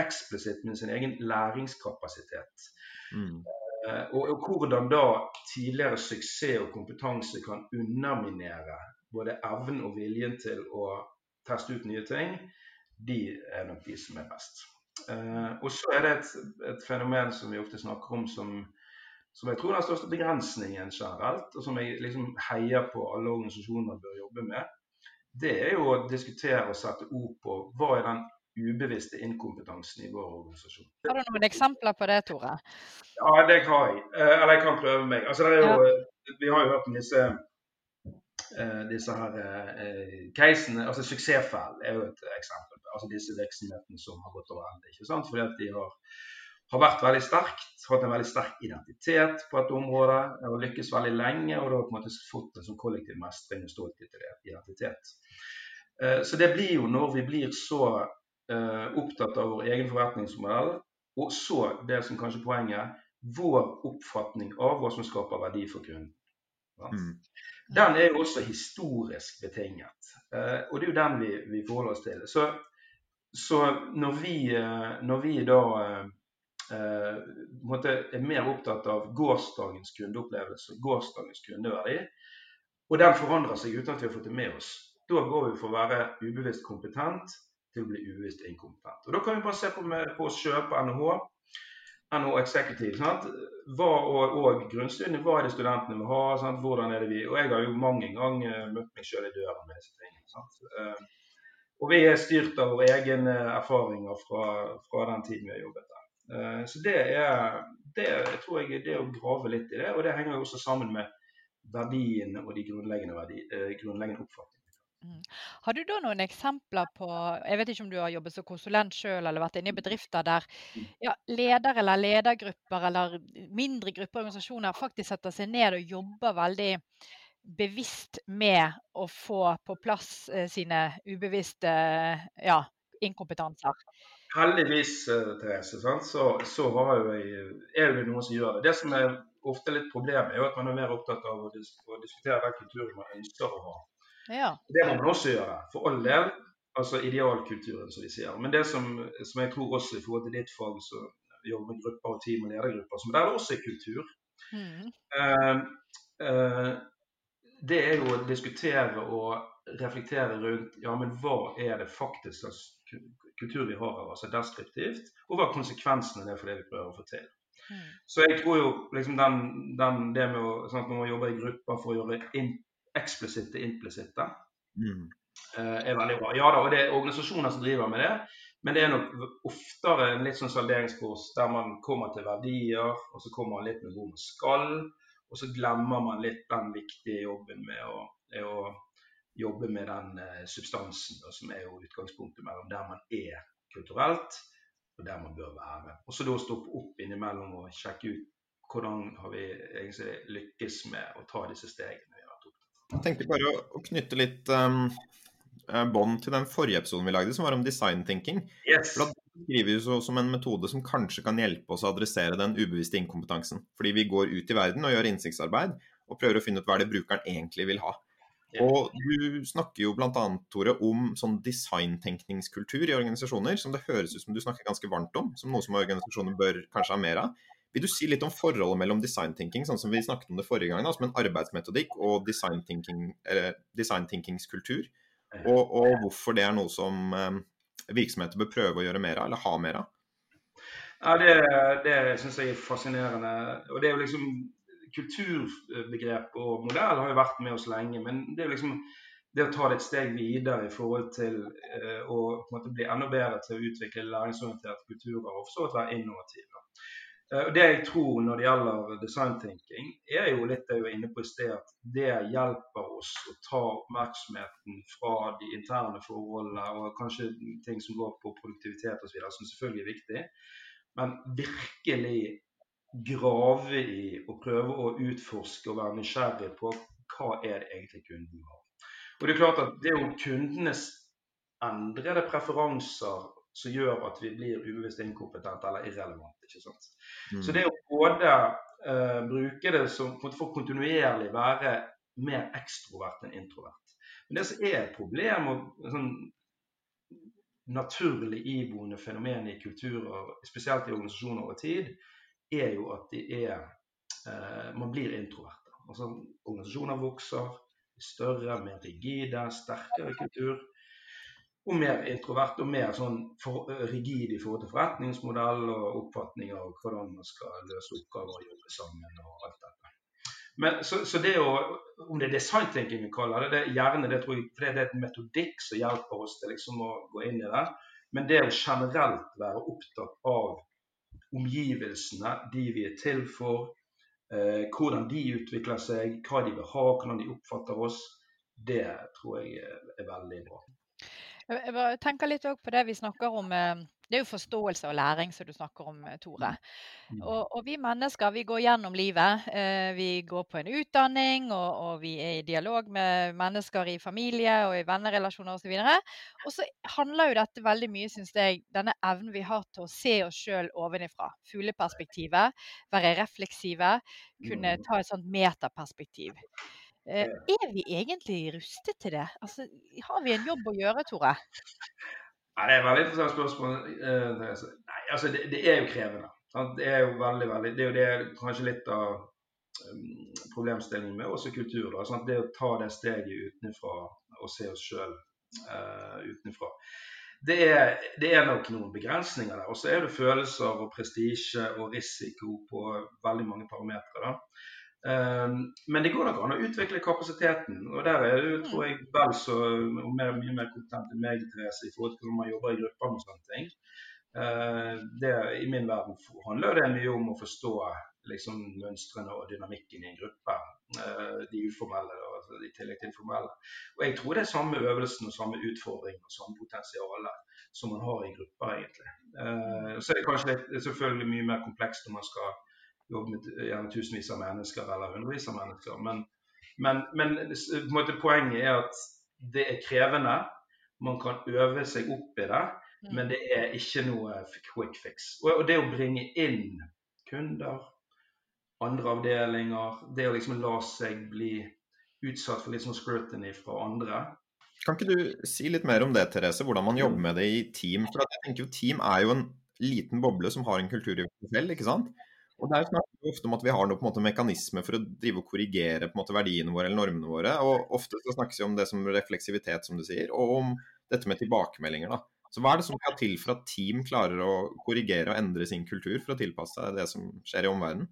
eksplisitt med sin egen læringskapasitet, mm. uh, og, og, hvordan da tidligere suksess og kompetanse kan underminere både evnen og viljen til å teste ut nye ting, de er nok de som er best. Uh, og så er det et, et, fenomen som vi ofte snakker om som, som jeg tror er den største begrensningen generelt, og som jeg liksom heier på alle organisasjoner bør jobbe med. Det er jo å diskutere og sette ord på hva er den ubevisste inkompetansen i vår organisasjon. Har du noen eksempler på det, Tore? Ja, det har jeg. Uh, eller jeg kan prøve meg. Altså, jo, ja. Vi har jo hørt om disse Eh, disse her eh, casene, altså Suksessfell er jo et eksempel. altså Disse virksomhetene som har gått over ende. Fordi at de har, har vært veldig sterkt, hatt en veldig sterk identitet på et område og lykkes veldig lenge. Og da på en måte fått en sånn kollektiv mestring og stolthet til identitet. Eh, så det blir jo når vi blir så opptatt av vår egen forretningsmodell, og så det som kanskje er poenget, vår oppfatning av hva som skaper verdi for kunden. Mm. Den er jo også historisk betinget. Eh, og det er jo den vi, vi forholder oss til. Så, så når, vi, eh, når, vi, da eh, er mer opptatt av gårsdagens kundeopplevelse, gårsdagens kundeverdi, og den forandrer seg uten at vi har fått det med oss, da går vi fra å være ubevisst kompetent til å bli ubevisst inkompetent. Og Da kan vi bare se på, med, på oss sjøl på NHH. NHO Executive. Sant? Hva, og, og grunnstudiene, hva er det studentene vil ha? Sant? Hvordan er det vi Og jeg har jo mange ganger møtt meg sjøl i døren med disse tingene. Sant? Uh, og vi er styrt av våre egne erfaringer fra, fra, den tiden vi har jobbet der. Uh, så det er det tror jeg det å grave litt i det, og det henger jo også sammen med verdiene og de grunnleggende, verdi, uh, grunnleggende oppfatningene. Mm. Har du da noen eksempler på Jeg vet ikke om du har jobbet som konsulent sjøl eller vært inne i bedrifter der mm. ja, leder eller ledergrupper eller mindre grupper organisasjoner faktisk setter seg ned og jobber veldig bevisst med å få på plass eh, sine ubevisste ja, inkompetanser? Heldigvis, eh, Therese, så, så jeg, er det noen som gjør det. Det som er ofte litt problemet, er at man er mer opptatt av å, diskutere den kulturen man ønsker å ha. Ja. Det må man også gjøre, for all del. Altså idealkulturen, som de sier. Men det som, som, jeg tror også i forhold til ditt fag, så jobber med grupper og team og ledergrupper, som der er også er kultur. Mm. Uh, uh, det er jo å diskutere og reflektere rundt ja, men hva er det faktisk kultur vi har, altså deskriptivt, og hva konsekvensene er for det vi prøver å få til. Mm. Så jeg tror jo liksom den, den, det med å, sånn at man må jobbe i grupper for å gjøre in, eksplisitte implisitte, Mm. eh, er veldig bra. Ja da, og det er organisasjoner som driver med det, men det er nok oftere en litt sånn salderingskurs der man kommer til verdier, og så kommer man litt med hvor man skal, og så glemmer man litt den viktige jobben med å, med å jobbe med den eh, substansen, da, som er jo utgangspunktet mellom der man er kulturelt, og der man bør være. Og så da stoppe opp innimellom og sjekke ut hvordan har vi egentlig lykkes med å ta disse stegene. vi har vært opptatt av. Jeg tenkte bare å, knytte litt um, bånd til den forrige episoden vi lagde, som var om design thinking. Yes. For da skrives jo som en metode som kanskje kan hjelpe oss å adressere den ubevisste inkompetansen. Fordi vi går ut i verden og gjør innsiktsarbeid og prøver å finne ut hva det brukeren egentlig vil ha. Og du snakker jo bl.a. Tore, om sånn designtenkningskultur i organisasjoner, som det høres ut som du snakker ganske varmt om, som noe som organisasjoner bør kanskje ha mer av. Vil du si litt om forholdet mellom designtenking, sånn som vi snakket om det forrige gang, da, som en arbeidsmetodikk, og designtenkingskultur, design? Og, og hvorfor det er noe som eh, virksomheter bør prøve å gjøre mer av, eller ha mer av? Ja, Det, det syns jeg er fascinerende. Og det er jo liksom Kulturbegrep og modell har jo vært med oss lenge, men det er liksom det å ta det et steg videre i forhold til eh, å på en måte bli enda bedre til å utvikle læringsorienterte kulturer og for være innovative. Eh, Det jeg tror når det gjelder design thinking, er jo litt det jeg var inne på i sted, at det hjelper oss å ta oppmerksomheten fra de interne forholdene og kanskje ting som går på produktivitet osv., som selvfølgelig er viktig, men virkelig grave i og prøve å utforske og være nysgjerrig på hva er det egentlig kunden har. Og Det er klart at det er jo kundenes endrede preferanser som gjør at vi blir ubevisst inkompetente eller irrelevante. ikke sant? Mm. Så det å både uh, bruke det som for kontinuerlig være mer ekstrovert enn introvert. Men det som er et problem, og sånn naturlig iboende fenomen i kulturer, spesielt i organisasjoner over tid, er jo at de er eh, man blir introverte. Altså, organisasjoner vokser, større, mer rigide, sterkere kultur. Og mer introvert og mer sånn for, rigid i forhold til forretningsmodell og oppfatninger av hvordan man skal løse oppgaver og jobbe sammen og alt dette. Men, så, så det å, Om det er designthinking vi kaller det, det er gjerne det tror jeg, for det er et metodikk som hjelper oss til liksom å gå inn i det. Men det å generelt være opptatt av omgivelsene, de vi er til for, eh, hvordan de utvikler seg, hva de vil ha, hvordan de oppfatter oss, det tror jeg er, veldig bra. Jeg tenker litt òg på det vi snakker om. eh, Det er jo forståelse og læring som du snakker om, eh, Tore. Mm. Og, og vi mennesker vi går gjennom livet. eh, Vi går på en utdanning, og, og vi er i dialog med mennesker i familie og i vennerelasjoner osv. Og så handler jo dette veldig mye, syns jeg, denne evnen vi har til å se oss sjøl ovenifra. Fugleperspektivet. Være refleksive. Kunne Mm. ta et sånt metaperspektiv. Eh, Er vi egentlig rustet til det? Altså, har vi en jobb å gjøre, Tore? Nei, det er et veldig interessant spørsmål. eh, Nei, altså det, det er jo krevende. Sant? Det er jo veldig, veldig, det er jo det, kanskje litt av um, problemstillingen med også kultur. Da, sant? Det å ta det steget utenfra og se oss sjøl uh, utenfra. Det er, det er nok noen begrensninger der. Og så er det følelser og prestisje og risiko på veldig mange parametere. da. Um, men det går nok an å utvikle kapasiteten. Og der er du tror jeg, vel så og mer, mye mer kompetent enn meg Therese, i forhold til hvordan man jobber i grupper med sånne ting. Uh, det, I min verden handler det mye om å forstå liksom, mønstrene og dynamikken i en gruppe. Uh, de uformelle og altså, i tillegg til formelle. Og jeg tror det er samme øvelsen og samme utfordring og samme potensial som man har i grupper, egentlig. Uh, så er det kanskje litt, selvfølgelig mye mer komplekst når man skal jobbe med gjerne tusenvis av mennesker eller hundrevis av mennesker. Men, men, men på en måte, poenget er at det er krevende. Man kan øve seg opp i det, Mm. men det er ikke noe quick fix. Og, og det å bringe inn kunder, andre avdelinger, det å liksom la seg bli utsatt for litt sånn scrutiny fra andre, Kan ikke du si litt mer om det, Therese? Hvordan man jobber med det i team? For jeg tenker jo Team er jo en liten boble som har en kultur i seg selv, ikke sant? Og det er jo snakket ofte om at vi har noen måte, mekanismer for å drive og korrigere på en måte, verdiene våre eller normene våre. Og ofte så snakkes det om det som refleksivitet, som du sier, og om dette med tilbakemeldinger. da. Så hva er det som skal til for at team klarer å korrigere og endre sin kultur for å tilpasse seg det som skjer i omverdenen?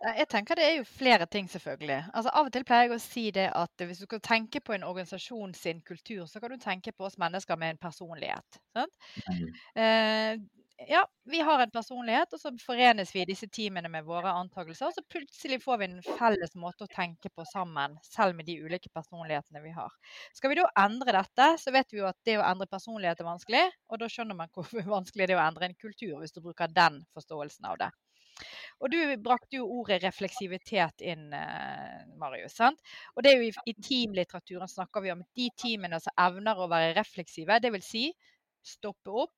Jeg tenker Det er jo flere ting, selvfølgelig. Altså Av og til pleier jeg å si det at hvis du skal tenke på en organisasjon sin kultur, så kan du tenke på oss mennesker med en personlighet. Mm. Eh, ja, vi har en personlighet, og så forenes vi i disse teamene med våre antakelser. Og så plutselig får vi en felles måte å tenke på sammen, selv med de ulike personlighetene vi har. Skal vi da endre dette, så vet vi jo at det å endre personlighet er vanskelig. Og da skjønner man hvor vanskelig det er å endre en kultur, hvis du bruker den forståelsen av det. Og du brakte jo ordet refleksivitet inn, eh, Marius. sant? Og det er jo i, teamlitteraturen snakker vi om de teamene som evner å være refleksive. Dvs. Si, stoppe opp,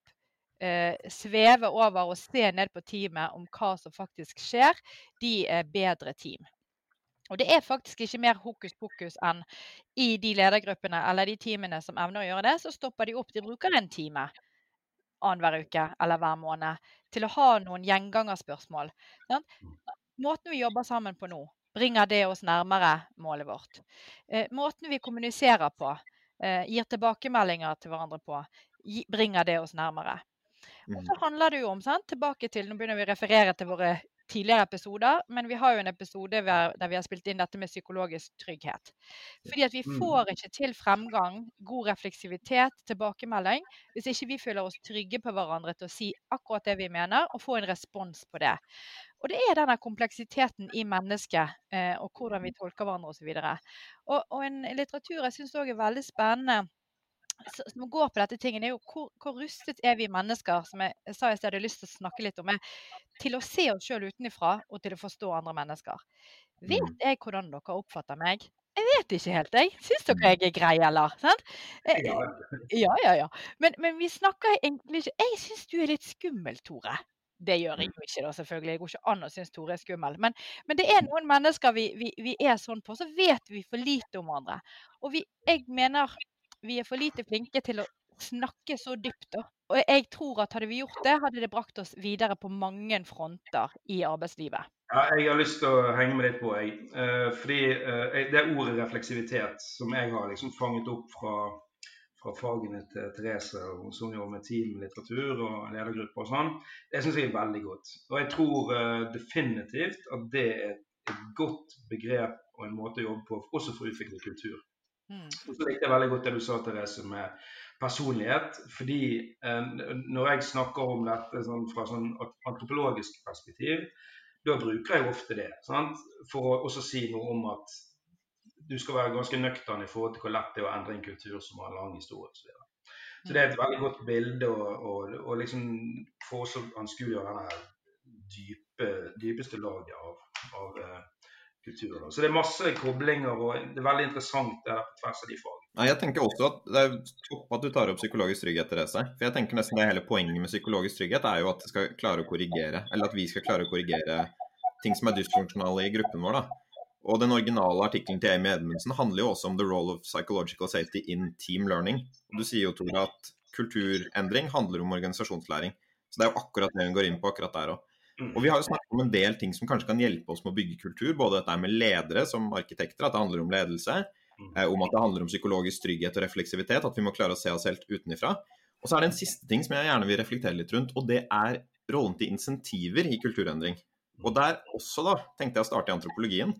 eh, sveve over og se ned på teamet om hva som faktisk skjer. De er bedre team. Og det er faktisk ikke mer hokus pokus enn i de ledergruppene eller de teamene som evner å gjøre det, så stopper de opp. De bruker en time annenhver uke eller hver måned til å ha noen gjengangerspørsmål. Måten vi jobber sammen på nå, bringer det oss nærmere målet vårt. Eh, måten vi kommuniserer på, eh, gir tilbakemeldinger til hverandre på, bringer det oss nærmere. Og så mm. handler det jo om, sant? tilbake til, Nå begynner vi å referere til våre tidligere episoder, men vi har jo en episode der vi har spilt inn dette med psykologisk trygghet. Fordi at vi mm. får ikke til fremgang, god refleksivitet, tilbakemelding, hvis ikke vi føler oss trygge på hverandre til å si akkurat det vi mener, og få en respons på det. Og det er denne kompleksiteten i mennesket, eh, og hvordan vi tolker hverandre osv. Og, og en litteratur jeg syns òg er veldig spennende som går på dette tingen, er jo hvor, hvor, rustet er vi mennesker, som jeg, sa jeg hadde lyst til å snakke litt om, er, til å se oss sjøl utenfra og til å forstå andre mennesker. Vet mm. jeg hvordan dere oppfatter meg? Jeg vet ikke helt, jeg. Syns dere jeg er grei, eller? Sant? Eh, ja, ja, ja. Men, men vi snakker egentlig ikke Jeg syns du er litt skummel, Tore. Det gjør jeg mm. jo ikke, da, selvfølgelig. Jeg går ikke an å synes Tore er skummel. Men, men, det er noen mennesker vi, vi, vi, er sånn på. Så vet vi for lite om hverandre. Og vi, jeg mener vi er for lite flinke til å snakke så dypt. Og jeg tror at hadde vi gjort det, hadde det brakt oss videre på mange fronter i arbeidslivet. Ja, jeg har lyst til å henge med litt på, jeg. Eh, fordi eh, det ordet refleksivitet som jeg har liksom fanget opp fra, fra fagene til Therese, som jobber med team, litteratur og ledergrupper og sånn, det syns jeg er veldig godt. Og jeg tror uh, definitivt at det er et godt begrep og en måte å jobbe på, også for å utvikle kultur. Mm. Og så likte jeg veldig godt det du sa, Therese, med personlighet. Fordi eh, når jeg snakker om dette sånn, fra sånn antropologisk perspektiv, da bruker jeg ofte det. Sant? For å også si noe om at du skal være ganske nøktern i forhold til hvor lett det er å endre en kultur som har en lang historie og Så, så det er et veldig godt bilde å liksom få oss anskueliggjøre denne dype, dypeste laget av, av uh, kultur. Så det er masse koblinger, og det er veldig interessant det der på tvers av de fagene. Jeg tenker også at Det er topp at du tar opp psykologisk trygghet, Therese. For jeg tenker nesten det hele Poenget med psykologisk trygghet er jo at skal klare å korrigere, eller at vi skal klare å korrigere ting som er dysfunksjonale i gruppen vår. da. Og Den originale artikkelen til Amy Edmundsen handler jo også om the role of psychological safety in team learning. Du sier jo, Tore, at kulturendring handler om organisasjonslæring. Så det er jo akkurat det hun går inn på akkurat der òg. Mm. Og Vi har jo snakket om en del ting som kanskje kan hjelpe oss med å bygge kultur. Både dette med ledere som arkitekter, at det handler om ledelse. Mm. Eh, om at det handler om psykologisk trygghet og refleksivitet. At vi må klare å se oss helt utenifra. Og så er det en siste ting som jeg gjerne vil reflektere litt rundt, og det er rollen til insentiver i kulturendring. Og der også da, tenkte jeg å starte i antropologien.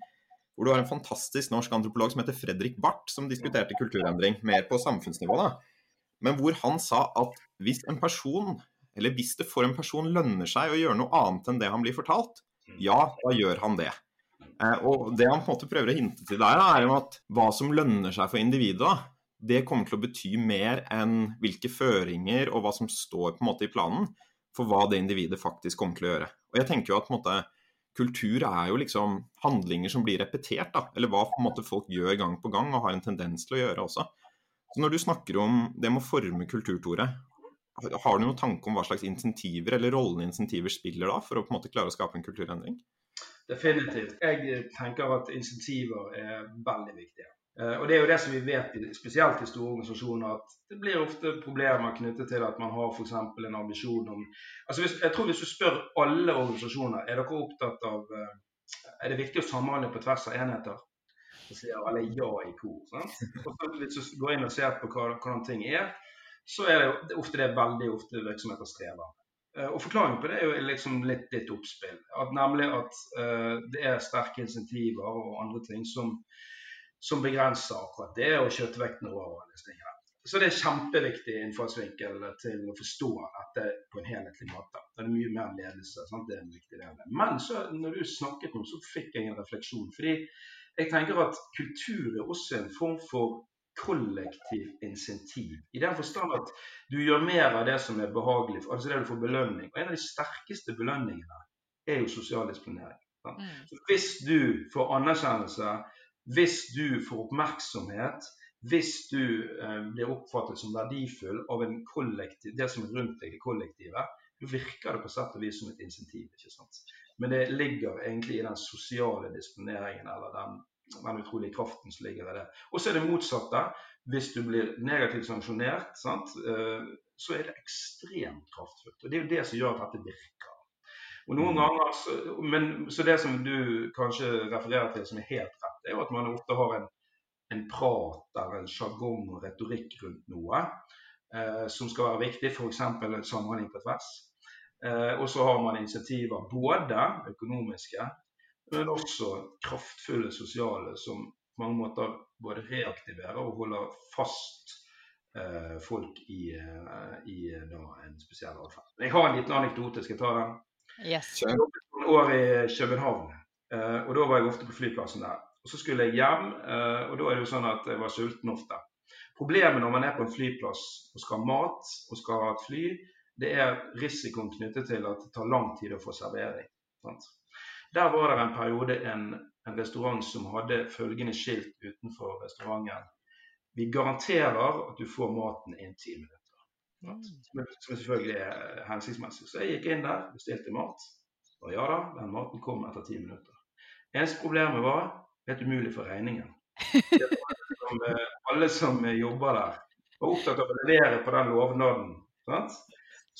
Hvor du har en fantastisk norsk antropolog som heter Fredrik Barth, som diskuterte kulturendring mer på samfunnsnivå. da. Men hvor han sa at hvis en person eller hvis det for en person lønner seg å gjøre noe annet enn det han blir fortalt, mm. ja, da gjør han det. Eh, og det han på en måte prøver å hinte til der, er jo at hva som lønner seg for individet, det kommer til å bety mer enn hvilke føringer og hva som står på en måte i planen for hva det individet faktisk kommer til å gjøre. Og jeg tenker jo at på en måte, kultur er jo liksom handlinger som blir repetert, da. Eller hva på en måte folk gjør gang på gang og har en tendens til å gjøre også. Så når du snakker om det med å forme kultur, Tore, har du noen tanke om hva slags insentiver eller rollen insentiver spiller da, for å på en måte klare å skape en kulturendring? Definitivt. Jeg tenker at insentiver er veldig viktige. Eh, og Det er jo det som vi vet, spesielt i store organisasjoner, at det blir ofte problemer knyttet til at man har f.eks. en ambisjon om altså hvis, Jeg tror hvis du spør alle organisasjoner er dere opptatt av eh, Er det viktig å samhandle på tvers av enheter? Så sier alle ja i kor. Sant? Og så Hvis du går inn og ser på hvordan ting er, så er det ofte det veldig ofte virksomheter strever. Eh, og Forklaringen på det er jo liksom litt ditt oppspill. At nemlig at uh, det er sterke insentiver og andre ting som, som begrenser akkurat det, og kjøttvekten over disse tingene. Så det er kjempeviktig innfallsvinkel til å forstå dette på en helhetlig måte. Det er mye mer ledelse. Sant? Det er en viktig del. Men så, når du snakket nå, så fikk jeg en refleksjon. fordi jeg tenker at kultur er også en form for kollektiv insentiv. I den forstand at du gjør mer av det som er behagelig, altså det du får belønning. Og En av de sterkeste belønningene er jo sosial disponering. Mm. Så hvis du får anerkjennelse, hvis du får oppmerksomhet, hvis du eh, blir oppfattet som verdifull av en kollektiv, det som er rundt deg, i kollektivet, så virker det på sett og vis som et insentiv. ikke sant? Men det ligger egentlig i den sosiale disponeringen eller den den utrolige kraften som ligger i det. Og så er det motsatte. Hvis du blir negativt sanksjonert, sant, eh, så er det ekstremt kraftfullt. Og Det er jo det som gjør at dette virker. Og noen mm. ganger, så, men, så det som du kanskje refererer til som er helt rett, er jo at man ofte har en, en prat eller en sjargong og retorikk rundt noe eh, som skal være viktig, f.eks. samhandling på tvers. Eh, og så har man initiativer, både økonomiske men også kraftfulle sosiale som på mange måter både reaktiverer og holder fast eh, folk i, eh, i da, en spesiell atferd. Jeg har en liten anekdote. Skal jeg ta den? Yes. Jeg jobbet noen år i København, eh, og da var jeg ofte på flyplassen der. Og Så skulle jeg hjem, eh, og da er det jo sånn at jeg var sulten ofte. Problemet når man er på en flyplass og skal ha mat og skal ha et fly, det er risikoen knyttet til at det tar lang tid å få servering. Sant? Der var det en periode en, en restaurant som hadde følgende skilt utenfor restauranten. Vi garanterer at du får maten innen ti minutter. Mm. Som, som selvfølgelig er hensiktsmessig. Så jeg gikk inn der, bestilte mat. Og ja da, den maten kom etter ti minutter. Eneste problemet var helt umulig for regningen. Som, eh, alle som jobber der, var opptatt av å levere på den lovnaden. Sant?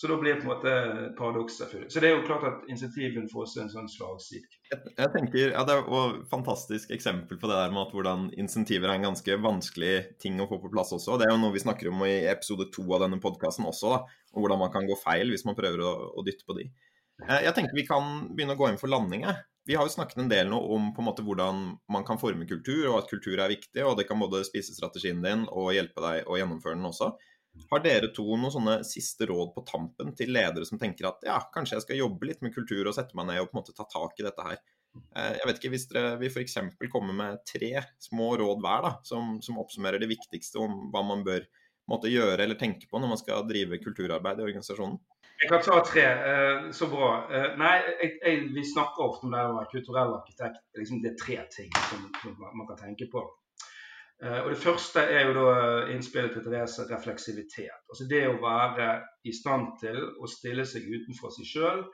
Så da blir det på en måte paradokset. Så det er jo klart at insentiven får seg en sånn slagside. Jeg, jeg, tenker, ja, Det er et fantastisk eksempel på det der med at hvordan insentiver er en ganske vanskelig ting å få på plass også. Det er jo noe vi snakker om i episode to av denne podkasten også, da, og hvordan man kan gå feil hvis man prøver å, å dytte på de. Eh, jeg tenker vi kan begynne å gå inn for landing. Vi har jo snakket en del nå om på en måte hvordan man kan forme kultur, og at kultur er viktig. og Det kan både spise strategien din og hjelpe deg å gjennomføre den også. Har dere to noen sånne siste råd på tampen til ledere som tenker at ja, kanskje jeg skal jobbe litt med kultur og sette meg ned og på en måte ta tak i dette her? Eh, jeg vet ikke, Hvis dere vil f.eks. komme med tre små råd hver da, som, som, oppsummerer det viktigste om hva man bør måtte gjøre eller tenke på når man skal drive kulturarbeid i organisasjonen? Jeg kan ta tre. Eh, så bra. Eh, nei, jeg, jeg, Vi snakker ofte om det å være kulturell arkitekt. Liksom det er tre ting som, som man kan tenke på. Eh, og Det første er jo da innspillet til Therese refleksivitet. Altså Det å være i stand til å stille seg utenfor seg sjøl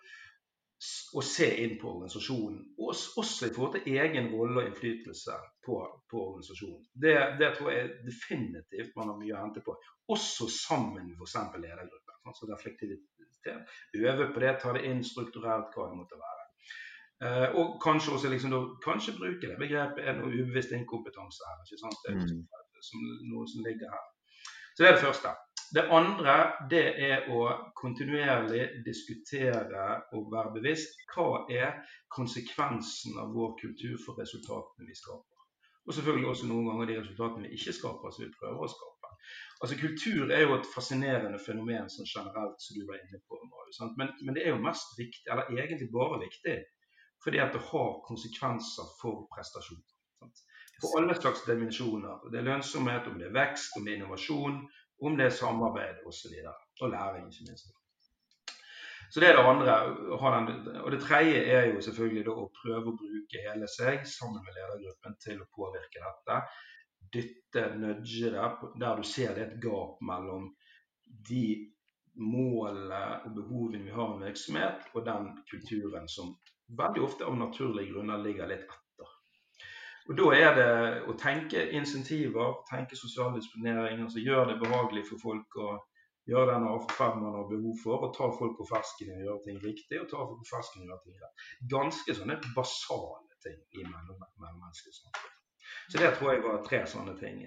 og se inn på organisasjonen. Også i forhold til egen rolle og innflytelse på, på organisasjonen. Det, det, tror jeg definitivt man har mye å hente på. Også sammen med f.eks. ledergruppen. Altså reflektivitet. Øve på det, ta det inn strukturelt hva det måtte være. Uh, og kanskje også liksom da, kanskje bruke det begrepet er noe ubevisst inkompetanse her. ikke sant? Det liksom, som, noe som ligger her. Så det er det første. Det andre det er å kontinuerlig diskutere og være bevisst hva er konsekvensen av vår kultur for resultatene vi skaper. Og selvfølgelig også noen ganger de resultatene vi ikke skaper, som vi prøver å skape. Altså Kultur er jo et fascinerende fenomen sånn generelt, som du var inne på. Men, men det er jo mest viktig, eller egentlig bare viktig, fordi at det har konsekvenser for prestasjon. På alle slags dimensjoner. Det er lønnsomhet, om det er vekst, om det er innovasjon, om det er samarbeid osv. Og, og læring, ikke minst. Så det er det andre. Og det tredje er jo selvfølgelig å prøve å bruke hele seg sammen med ledergruppen til å påvirke dette. Dytte, nudge det der du ser det er et gap mellom de målene og behovene vi har i en virksomhet, og den kulturen som veldig ofte av naturlige grunner ligger litt etter. Og Da er det å tenke insentiver, tenke sosial disponering, altså gjøre det behagelig for folk å gjøre den atferden man har behov for, og ta folk på fersken og gjøre ting riktig. og ta folk på fersken og gjøre ting rett. Ganske sånne basale ting i mellommenneskelig samfunn. Så det tror jeg var tre sånne ting.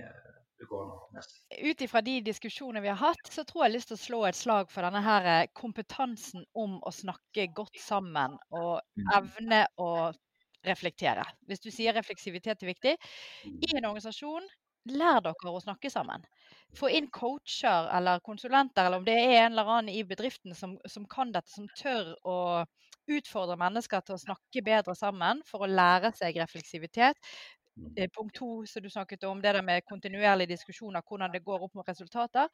Det går an å ha med seg. Ut ifra de diskusjonene vi har hatt, så tror jeg jeg har lyst til å slå et slag for denne her eh, kompetansen om å snakke godt sammen og Mm. evne å reflektere. Hvis du sier refleksivitet er viktig, i en organisasjon, lær dere å snakke sammen. Få inn coacher eller konsulenter, eller om det er en eller annen i bedriften som, som kan dette, som tør å utfordre mennesker til å snakke bedre sammen for å lære seg refleksivitet. Eh, Punkt to, som du snakket om, det der med kontinuerlige diskusjoner, hvordan det går opp med resultater.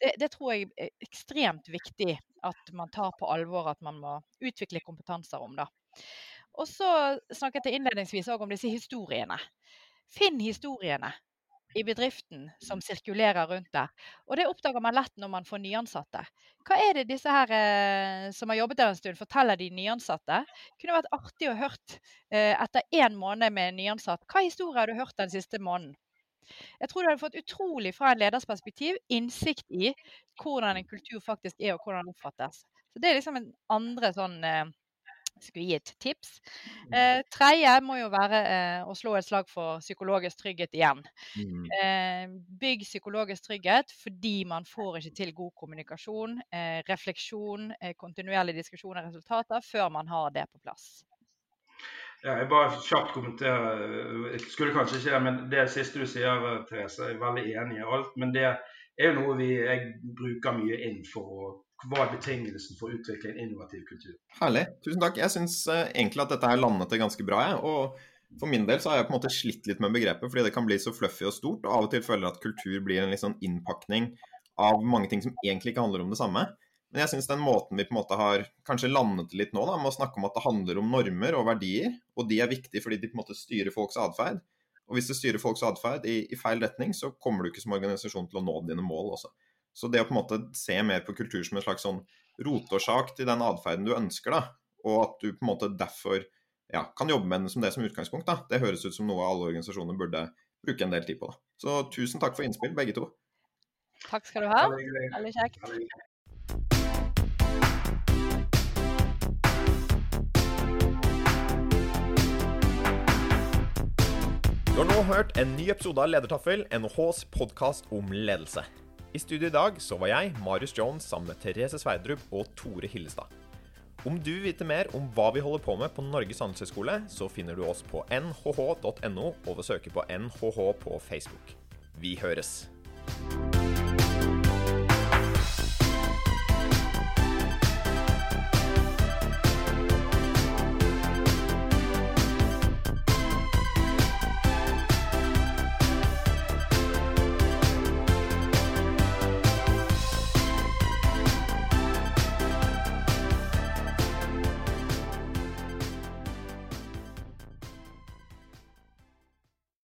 Det, det tror jeg er ekstremt viktig at man tar på alvor at man må utvikle kompetanser om. da. Og så snakket jeg innledningsvis òg om disse historiene. Finn historiene i bedriften som sirkulerer rundt der. Og det oppdager man lett når man får nyansatte. Hva er det disse her eh, som har jobbet der en stund, forteller de nyansatte? Kunne vært artig å hørt eh, etter én måned med nyansatt. Hva historie har du hørt den siste måneden? Jeg tror du hadde fått utrolig fra en leders perspektiv innsikt i hvordan en kultur faktisk er, og hvordan den oppfattes. Så Det er liksom en andre sånn eh, Skal vi gi et tips? Eh, tredje må jo være eh, å slå et slag for psykologisk trygghet igjen. Mm. Eh, bygg psykologisk trygghet fordi man får ikke til god kommunikasjon, eh, refleksjon, eh, kontinuerlig diskusjon av resultater før man har det på plass. Ja, jeg bare kjapt kommentere. Jeg skulle kanskje ikke det, men det siste du sier, Therese, jeg er veldig enig i alt. Men det er jo noe vi, jeg bruker mye inn for å Hva er betingelsen for å utvikle en innovativ kultur? Herlig. Tusen takk. Jeg syns eh, egentlig at dette her landet det ganske bra, jeg. Og for min del så har jeg på en måte slitt litt med begrepet, fordi det kan bli så fluffy og stort. Og av og til føler jeg at kultur blir en litt sånn innpakning av mange ting som egentlig ikke handler om det samme. Men jeg syns den måten vi på en måte har kanskje landet litt nå, da, med å snakke om at det handler om normer og verdier, og de er viktige fordi de på en måte styrer folks atferd. Og hvis det styrer folks atferd i, i feil retning, så kommer du ikke som organisasjon til å nå dine mål også. Så det å på en måte se mer på kultur som en slags sånn rotårsak til den atferden du ønsker, da, og at du på en måte derfor ja, kan jobbe med den som det som utgangspunkt, da, det høres ut som noe alle organisasjoner burde bruke en del tid på. Da. Så tusen takk for innspill, begge to. Takk skal du ha. Veldig kjekt. Du har nå hørt en ny episode av Ledertaffel, NHHs podkast om ledelse. I studio i dag så var jeg, Marius Jones, sammen med Therese Sverdrup og Tore Hillestad. Om du vil vite mer om hva vi holder på med på Norges handelshøyskole, så finner du oss på nhh.no og ved søke på NHH på Facebook. Vi høres!